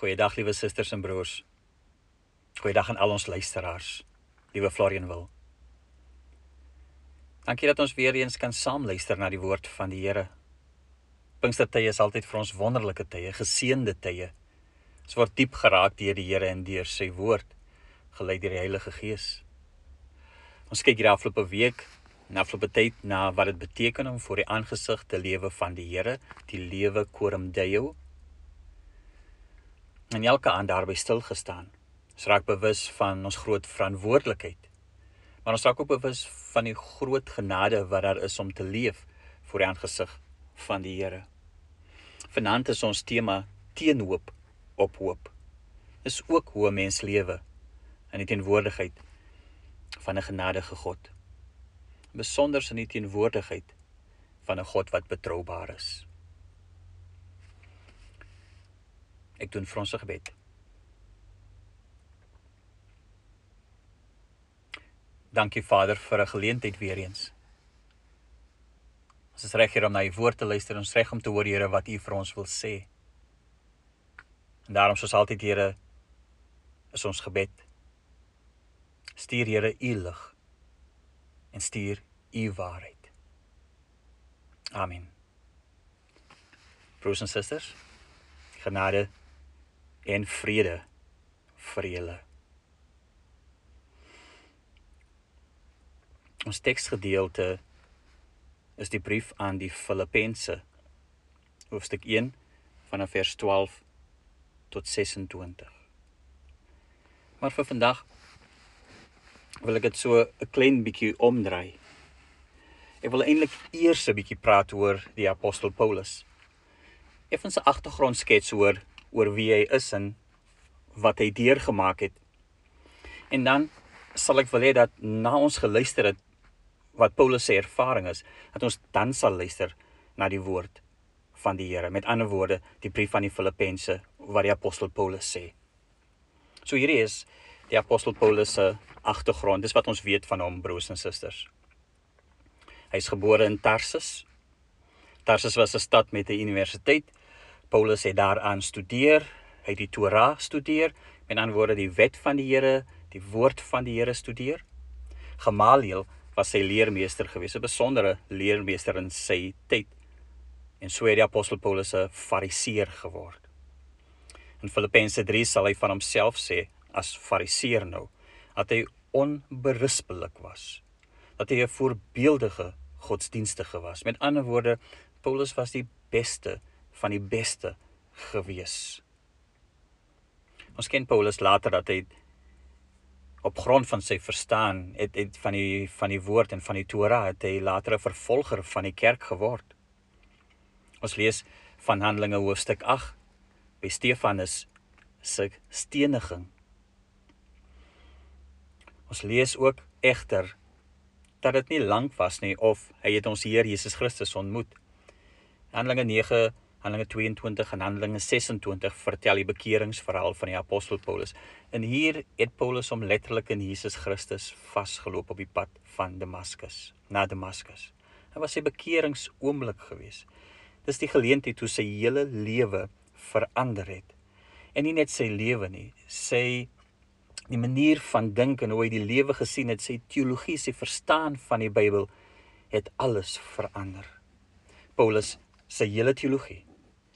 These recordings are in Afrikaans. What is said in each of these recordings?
Goeiedag liewe susters en broers. Goeiedag aan al ons luisteraars. Liewe Florian wil. Dankie dat ons weer eens kan saam luister na die woord van die Here. Pinkstertye is altyd vir ons wonderlike tye, geseënde tye. Ons word diep geraak deur die Here en deur sy woord, gelei deur die Heilige Gees. Ons kyk hierdie afgelope week na afgelope tyd na wat dit beteken om voor die aangesig te lewe van die Here, die lewe coram deo. En elke aand daarby stil gestaan. Ons raak bewus van ons groot verantwoordelikheid. Maar ons raak ook bewus van die groot genade wat daar is om te leef voor die aangesig van die Here. Vanaand is ons tema teenhoop op hoop. Is ook hoe 'n mens lewe in die teenwoordigheid van 'n genadige God besonder in die teenwoordigheid van 'n God wat betroubaar is. Ek doen vir ons gebed. Dankie Vader vir 'n geleentheid weer eens. Ons is reg hier om na u woord te luister ons reg om te hoor Here wat u vir ons wil sê. En daarom soos altyd Here is ons gebed. Stuur Here u lig en stuur u waarheid. Amen. Broers en susters, genade en vrede vir julle. Ons teksgedeelte is die brief aan die Filippense hoofstuk 1 vanaf vers 12 tot 26. Maar vir vandag wil ek dit so 'n klein bietjie omdraai. Ek wil eintlik eers 'n bietjie praat oor die apostel Paulus. Effens 'n agtergrondskets oor oor wie hy is en wat hy deurgemaak het. En dan sal ek wil hê dat na ons geluister het wat Paulus se ervaring is, dat ons dan sal luister na die woord van die Here. Met ander woorde, die brief aan die Filippense wat die apostel Paulus sê. So hierdie is die apostel Paulus se agtergrond. Dis wat ons weet van hom, broers en susters. Hy's gebore in Tarsus. Tarsus was 'n stad met 'n universiteit. Paulus het daaraan studeer. Hy het die Torah studeer, met ander woorde die wet van die Here, die woord van die Here studeer. Gamaliel was sy leermeester gewees, 'n besondere leermeester in sy tyd. En so het die apostel Paulus 'n fariseer geword. In Filippense 3 sal hy van homself sê as fariseer nou dat hy onberispelik was. Dat hy 'n voorbeeldige godsdienstige was. Met ander woorde, Paulus was die beste van die beste gewees. Ons ken Paulus later dat hy op grond van sy verstaan het, het van die van die woord en van die Torah het hy later 'n vervolger van die kerk geword. Ons lees van Handelinge hoofstuk 8 by Stefanus se steniging Ons lees ook egter dat dit nie lank was nie of hy het ons Here Jesus Christus ontmoet. Handelinge 9, Handelinge 22 en Handelinge 26 vertel die bekeringsverhaal van die apostel Paulus. En hier het Paulus hom letterlik in Jesus Christus vasgeloop op die pad van Damaskus, na Damaskus. Dit was sy bekeringsoomblik geweest. Dis die geleentheid hoe sy hele lewe verander het. En nie net sy lewe nie, sy die manier van dink en hoe hy die lewe gesien het, sy teologie, sy verstaan van die Bybel het alles verander. Paulus se hele teologie,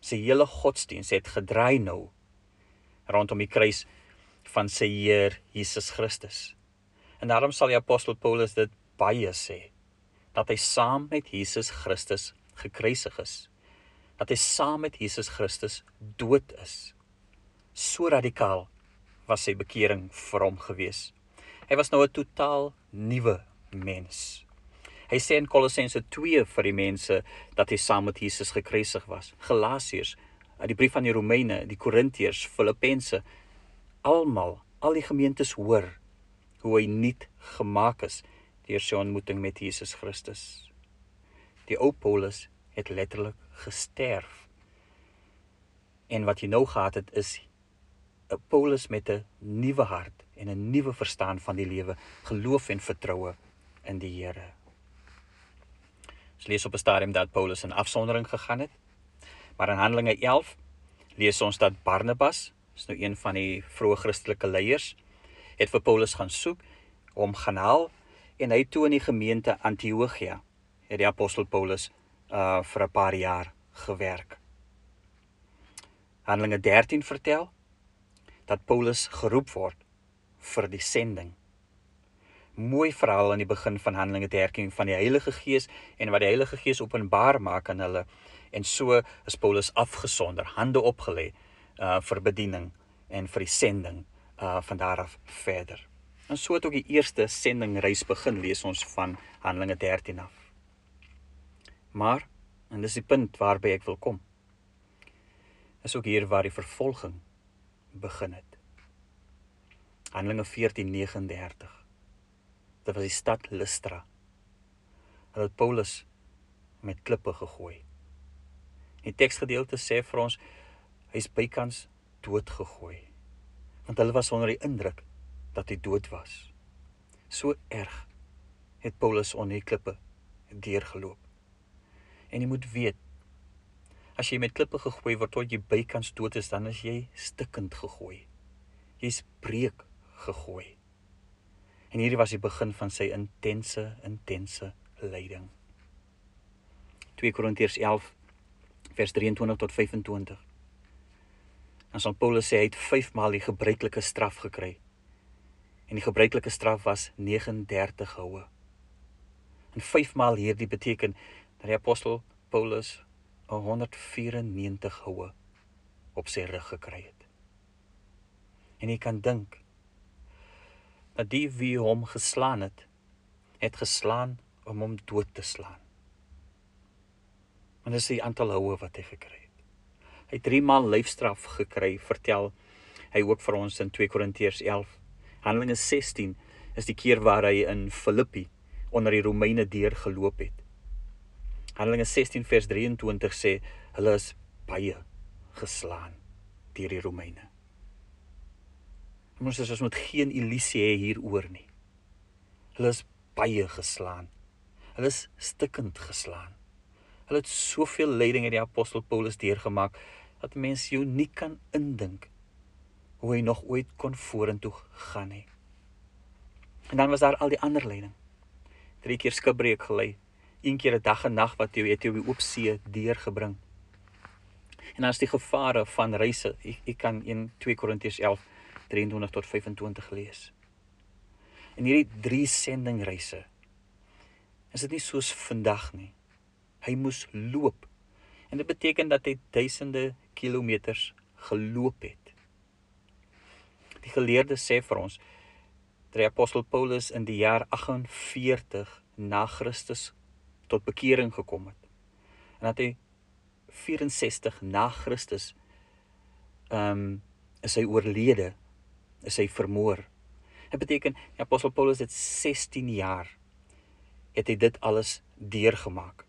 sy hele godsdiens het gedraai nou rondom die kruis van sy Heer Jesus Christus. En daarom sal die apostel Paulus dit baie sê dat hy saam met Jesus Christus gekruisig is. Dat hy saam met Jesus Christus dood is. So radikaal was sy bekering vir hom gewees. Hy was nou 'n totaal nuwe mens. Hy sê in Kolossense 2 vir die mense dat hy saam met Jesus gekruisig was. Galasiërs, die brief aan die Romeine, die Korintiërs, Filippense, almal, al die gemeentes hoor hoe hy nuut gemaak is deur sy ontmoeting met Jesus Christus. Die ou Paulus het letterlik gesterf. En wat jy nou gehad het is 'n Paulus met 'n nuwe hart en 'n nuwe verstaan van die lewe, geloof en vertroue in die Here. Ons lees op 'n stadium dat Paulus in afsondering gegaan het. Maar in Handelinge 11 lees ons dat Barnabas is nou een van die vroeë Christelike leiers, het vir Paulus gaan soek, hom gaan haal en hy toe in die gemeente Antiochia het die apostel Paulus uh vir 'n paar jaar gewerk. Handelinge 13 vertel dat Paulus geroep word vir die sending. Mooi verhaal aan die begin van Handelinge 13 van die Heilige Gees en wat die Heilige Gees openbaar maak aan hulle en so is Paulus afgesonder, hande opgelê uh vir bediening en vir die sending uh van daar af verder. En so het ook die eerste sendingreis begin lees ons van Handelinge 13 af. Maar en dis die punt waarby ek wil kom. Is ook hier waar die vervolging begin het. Handelinge 14:39. Dit was die stad Lystra. Hulle het Paulus met klippe gegooi. Die teksgedeelte sê vir ons hy's bykans doodgegooi. Want hulle was onder die indruk dat hy dood was. So erg het Paulus onder die klippe deurgeloop. En jy moet weet as jy met klippe gegooi word tot jy bykans dood is, dan is jy stikkend gegooi. Jy's breek gegooi. En hierdie was die begin van sy intense intense lyding. 2 Korintiërs 11 vers 23 tot 25. En St Paulus sê hy het 5 maal die gebruikelike straf gekry. En die gebruikelike straf was 39 houe. En 5 maal hierdie beteken dat die apostel Paulus 194 houe op sy rug gekry het. En jy kan dink dat die wie hom geslaan het, het geslaan om hom dood te slaan. Want dis die aantal houe wat hy gekry het. Hy het 3 maal lyfstraf gekry, vertel hy ook vir ons in 2 Korintiërs 11. Handelinge 16 is die keer waar hy in Filippi onder die Romeine deurgeloop het. Handelinge 16 vers 23 sê hulle is baie geslaan deur die Romeine. Ons is ons moet geen illusie hê hieroor nie. Hulle is baie geslaan. Hulle is stikkend geslaan. Hulle het soveel lyding in die apostel Paulus deurgemaak dat mense jou nie kan indink hoe hy nog ooit kon vorentoe gaan nie. En dan was daar al die ander lyding. Drie keer skipbreek gelei, een keer 'n dag en nag wat jy het jy op die oop see deurgebring. En as die gevare van reise, ek, ek kan in 2 Korintiërs 11 23 tot 25 lees. En hierdie drie sendingreise is dit nie soos vandag nie hy moes loop. En dit beteken dat hy duisende kilometers geloop het. Die geleerdes sê vir ons dat die apostel Paulus in die jaar 48 na Christus tot bekering gekom het. En dat hy 64 na Christus ehm um, is hy oorlede, is hy vermoor. Dit beteken die apostel Paulus het 16 jaar het hy dit alles deurgemaak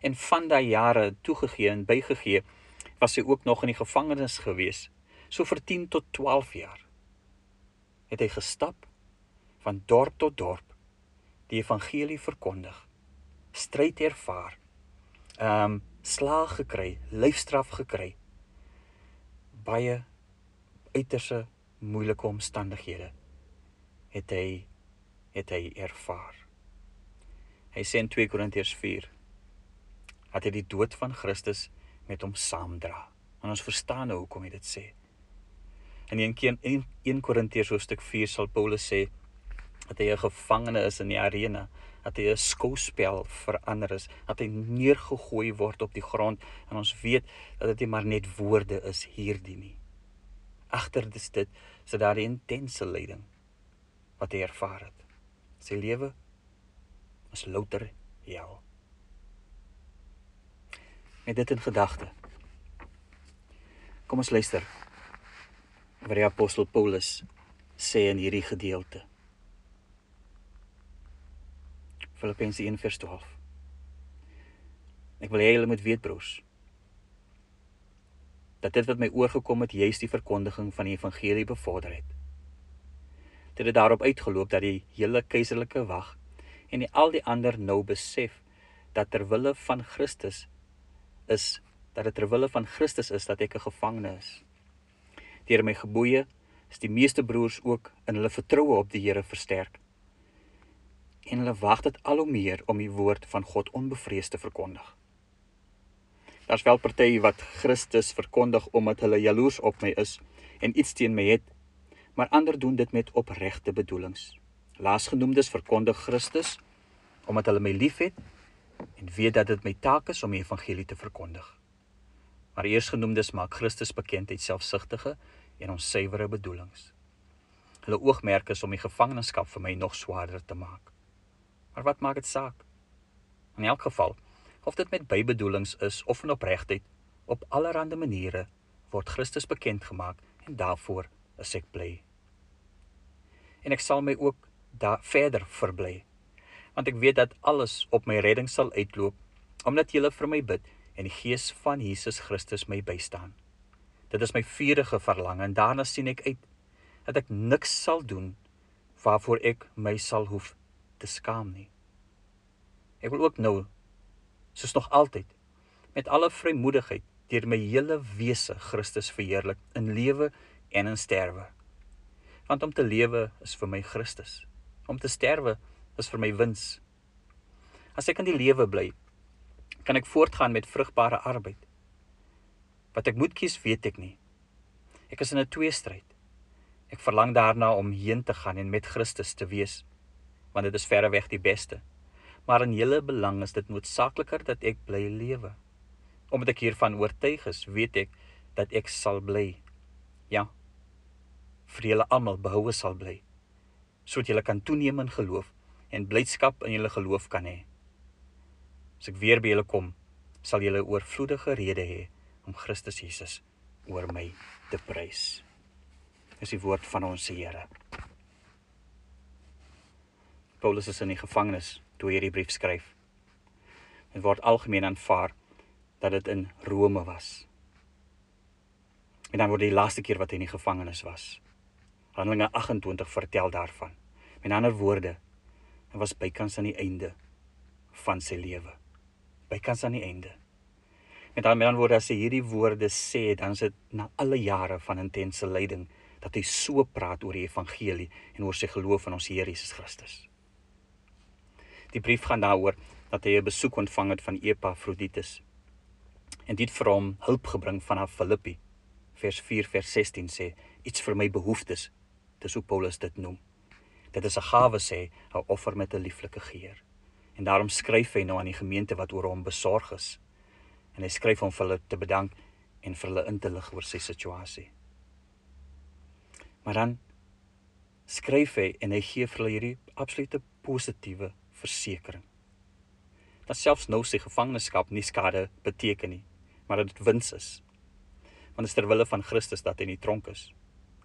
en van daai jare toegegee en bygegee was hy ook nog in die gevangenis gewees so vir 10 tot 12 jaar het hy gestap van dorp tot dorp die evangelie verkondig stryd ervaar ehm um, slaag gekry lyfstraf gekry baie uiterse moeilike omstandighede het hy het hy ervaar hy sê in 2 Korintiërs 4 dat hy die dood van Christus met hom saamdra. En ons verstaan nou hoekom hy dit sê. In 1 1 Korintiërs hoofstuk 4 sal Paulus sê dat hy 'n gevangene is in die arena, dat hy 'n skouspel verander is, dat hy neergegooi word op die grond en ons weet dat dit nie maar net woorde is hierdie nie. Agter dit dit is daar 'n intense lyding wat hy ervaar het. Sy lewe is louter hel met dit in gedagte. Kom ons luister wat die apostel Paulus sê in hierdie gedeelte. Filippense 1:12. Ek wil hê julle moet weet broers dat dit wat my oorgekom het juis die verkondiging van die evangelie bevorder het. Dit het daarop uitgeloop dat die hele keiserlike wag en die, al die ander nou besef dat ter wille van Christus is dat dit terwille van Christus is dat ek 'n gevangene is. deur my geboeye is die meeste broers ook in hulle vertroue op die Here versterk. En hulle wag dit al hoe meer om die woord van God onbevreesd te verkondig. Daar's wel party wat Christus verkondig omdat hulle jaloers op my is en iets teen my het, maar ander doen dit met opregte bedoelings. Laasgenoemdes verkondig Christus omdat hulle my liefhet en weet dat dit my taak is om die evangelie te verkondig. Maar eersgenoemdes maak Christus bekend uit selfsugtige en onsuiwere bedoelings. Hulle oogmerk is om die gevangenskap vir my nog swaarder te maak. Maar wat maak dit saak? In elk geval, of dit met bybedoelings is of in opregtheid, op allerlei maniere word Christus bekend gemaak en daarvoor is ek bly. En ek sal my ook daar verder verbly want ek weet dat alles op my redding sal uitloop omdat julle vir my bid en die gees van Jesus Christus my bystaan. Dit is my vurige verlang en daarna sien ek uit dat ek niks sal doen waarvoor ek my sal hoef te skaam nie. Ek wil ook nou soos nog altyd met alle vrymoedigheid deur my hele wese Christus verheerlik in lewe en in sterwe. Want om te lewe is vir my Christus. Om te sterwe is vir my wins. As ek in die lewe bly, kan ek voortgaan met vrugbare arbeid. Wat ek moet kies, weet ek nie. Ek is in 'n tweestryd. Ek verlang daarna om heen te gaan en met Christus te wees, want dit is verreweg die beste. Maar in hele belang is dit noodsaakliker dat ek bly lewe. Omdat ek hiervan oortuig is, weet ek dat ek sal bly. Ja. vir julle almal behoue sal bly sodat julle kan toeneem in geloof en blydskap in julle geloof kan hê. As ek weer by julle kom, sal julle oorvloedige rede hê om Christus Jesus oor my te prys. Dis die woord van ons Here. Paulus is in die gevangenis toe hy hierdie brief skryf. Dit word algemeen aanvaar dat dit in Rome was. En dan word die laaste keer wat hy in die gevangenis was. Handelinge 28 vertel daarvan. Met ander woorde, en was bykans aan die einde van sy lewe. Bykans aan die einde. Met ander woorde as hy hierdie woorde sê, dan is dit na alle jare van intense lyding dat hy so praat oor die evangelie en oor sy geloof in ons Here Jesus Christus. Die brief gaan daaroor dat hy 'n besoek ontvang het van Epafroditus. En dit vir hom hulp gebring vanaf Filippi. Vers 4 vers 16 sê iets vir my behoeftes. Dis hoe Paulus dit noem. Dit is 'n gawe sê, 'n offer met 'n lieflike geur. En daarom skryf hy nou aan die gemeente wat oor hom besorg is. En hy skryf om hulle te bedank en vir hulle in te lig oor sy situasie. Maar dan skryf hy en hy gee vir hulle hierdie absolute positiewe versekering. Dat selfs nou sy gevangenskap nie skade beteken nie, maar dat dit wins is. Want dit is ter wille van Christus dat hy in die tronk is.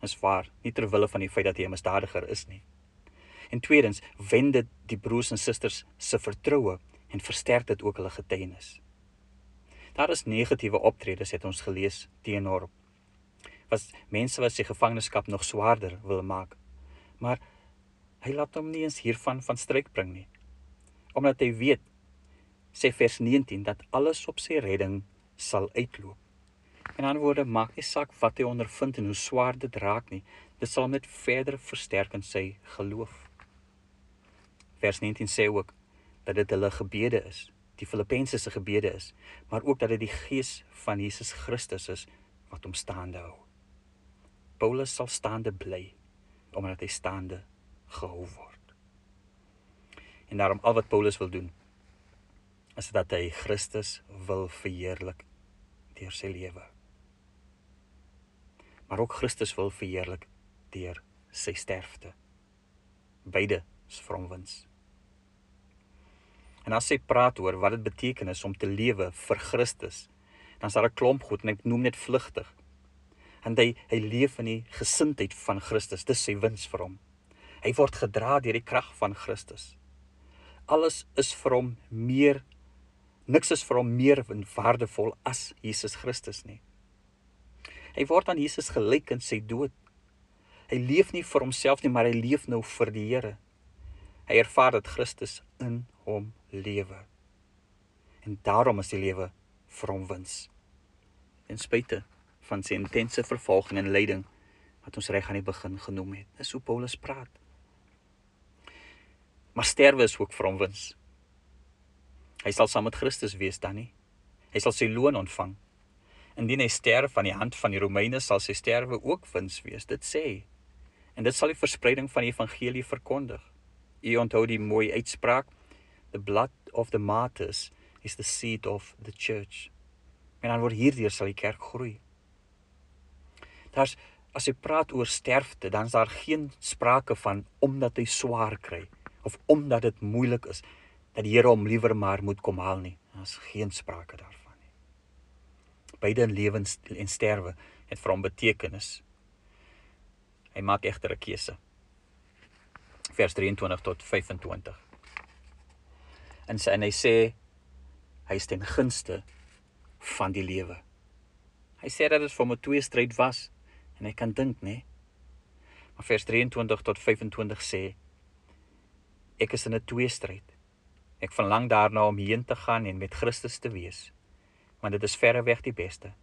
Is waar, nie ter wille van die feit dat hy 'n misdadiger is nie. En tweedens, wen dit die broers en susters se vertroue en versterk dit ook hulle getuienis. Daar is negatiewe optredes het ons gelees teenoor was mense wat sy gevangenskap nog swaarder wil maak. Maar hy laat hom nie eens hiervan van stryk bring nie. Omdat hy weet sê vers 19 dat alles op sy redding sal uitloop. In ander woorde, maak nie saak wat hy ondervind en hoe swaar dit raak nie, dit sal net verder versterk in sy geloof. Vers 19 sê ook dat dit hulle gebede is, die Filippense se gebede is, maar ook dat dit die gees van Jesus Christus is wat hom staande hou. Paulus sal staande bly omdat hy staande gehou word. En daarom al wat Paulus wil doen is dat hy Christus wil verheerlik deur sy lewe. Maar ook Christus wil verheerlik deur sy sterfte. Beide is hom wins. En as hy praat oor wat dit beteken is om te lewe vir Christus, dan is daar 'n klomp goed en ek noem net vlugtig. En hy hy leef in die gesindheid van Christus. Dis sy wins vir hom. Hy word gedra deur die krag van Christus. Alles is vir hom meer niks is vir hom meer waardevol as Jesus Christus nie. Hy word aan Jesus gelyk in sy dood. Hy leef nie vir homself nie, maar hy leef nou vir die Here. Hy ervaar dat Christus in hom lewe. En daarom is die lewe vir hom wins. En spite van sy intense vervolging en lyding wat ons reg aan die begin genoem het. Dis hoe Paulus praat. Maar sterwe is ook vir hom wins. Hy sal saam met Christus wees dan nie. Hy sal sy loon ontvang. Indien hy sterf aan die hand van die Romeine, sal sy sterwe ook wins wees. Dit sê. En dit sal die verspreiding van die evangelie verkondig. U onthou die mooi uitspraak: The blood of the martyrs is the seed of the church. En dan word hierdeur sal die kerk groei. Daar's as jy praat oor sterfte, dan is daar geen sprake van omdat hy swaar kry of omdat dit moeilik is dat die Here hom liewer maar moet kom haal nie. Daar's geen sprake daarvan nie. Beide in lewens en sterwe het vir hom betekenis. Hy maak egter 'n keuse. Vers 23 tot 25. En sy en hy sê hy is ten gunste van die lewe. Hy sê dat dit vir hom 'n twee stryd was en hy kan dink, nê? Maar vers 23 tot 25 sê ek is in 'n twee stryd. Ek verlang daarna om heen te gaan en met Christus te wees, want dit is verreweg die beste.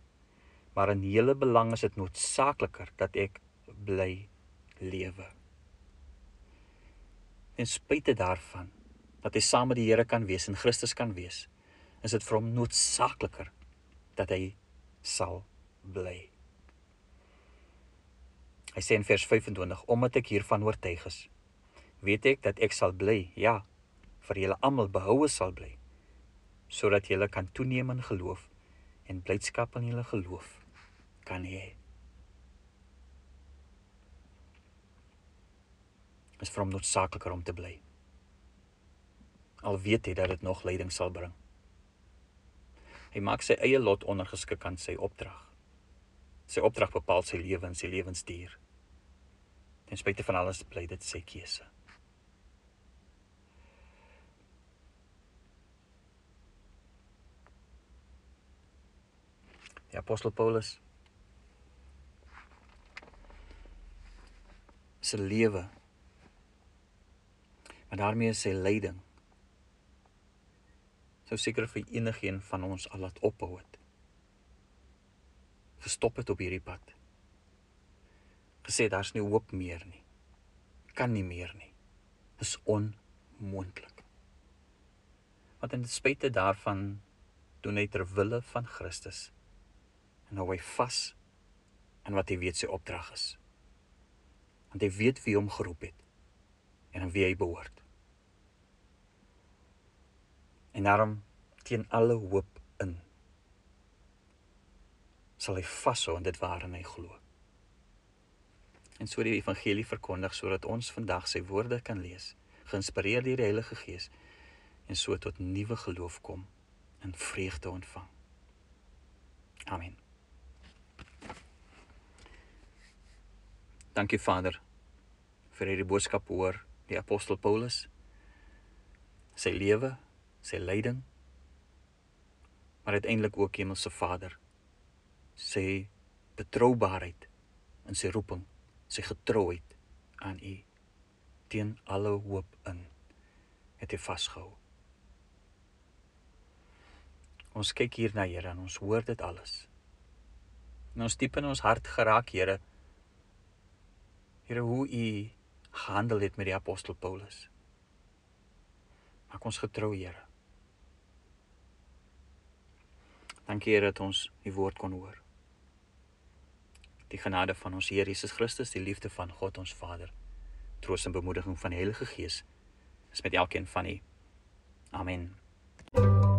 Maar in hele belang is dit noodsaakliker dat ek bly lewe. En spite daarvan dat hy saam met die Here kan wees en Christus kan wees, is dit vir hom noodsaakliker dat hy sal bly. Hy sê in vers 25: "Omdat ek hiervan oortuig is, weet ek dat ek sal bly, ja, vir julle almal behoue sal bly, sodat julle kan toeneem in geloof en blydskap in julle geloof kan hê." is vir hom noodsaakliker om te bly. Al weet hy dat dit nog lyding sal bring. Hy maak sy eie lot ondergeskik aan sy opdrag. Sy opdrag bepaal sy lewe en sy lewensduur. Ten spyte van alles bly dit sy keuse. Die apostel Paulus se lewe maar daarmee sy lyding sou seker vir enigiemand van ons al laat ophou het gestop het op hierdie pad. Gesê daar's nie hoop meer nie. Kan nie meer nie. Is onmoontlik. Want in spite daarvan doen hy ter wille van Christus en hou hy vas aan wat hy weet sy opdrag is. Want hy weet wie hom geroep het en aan wie hy behoort. En daarom teen alle hoop in sal hy vashou aan dit waarin hy glo. En so die evangelie verkondig sodat ons vandag sy woorde kan lees, geïnspireer deur die Heilige Gees en so tot nuwe geloof kom en vreugde ontvang. Amen. Dankie Vader vir hierdie boodskap oor die apostel Paulus, sy lewe, sy lyding, maar uiteindelik ook Hemelse Vader sy betroubaarheid in sy roeping, sy getrouheid aan U teen alle hoop in het hy vasgehou. Ons kyk hier na Here en ons hoor dit alles. En ons diep in ons hart geraak, Here. Here, hoe U gehandel het met die apostel Paulus. Maak ons getrou, Here. Dankie Here dat ons U woord kon hoor. Die genade van ons Here Jesus Christus, die liefde van God ons Vader, troos en bemoediging van die Heilige Gees is met elkeen van u. Amen.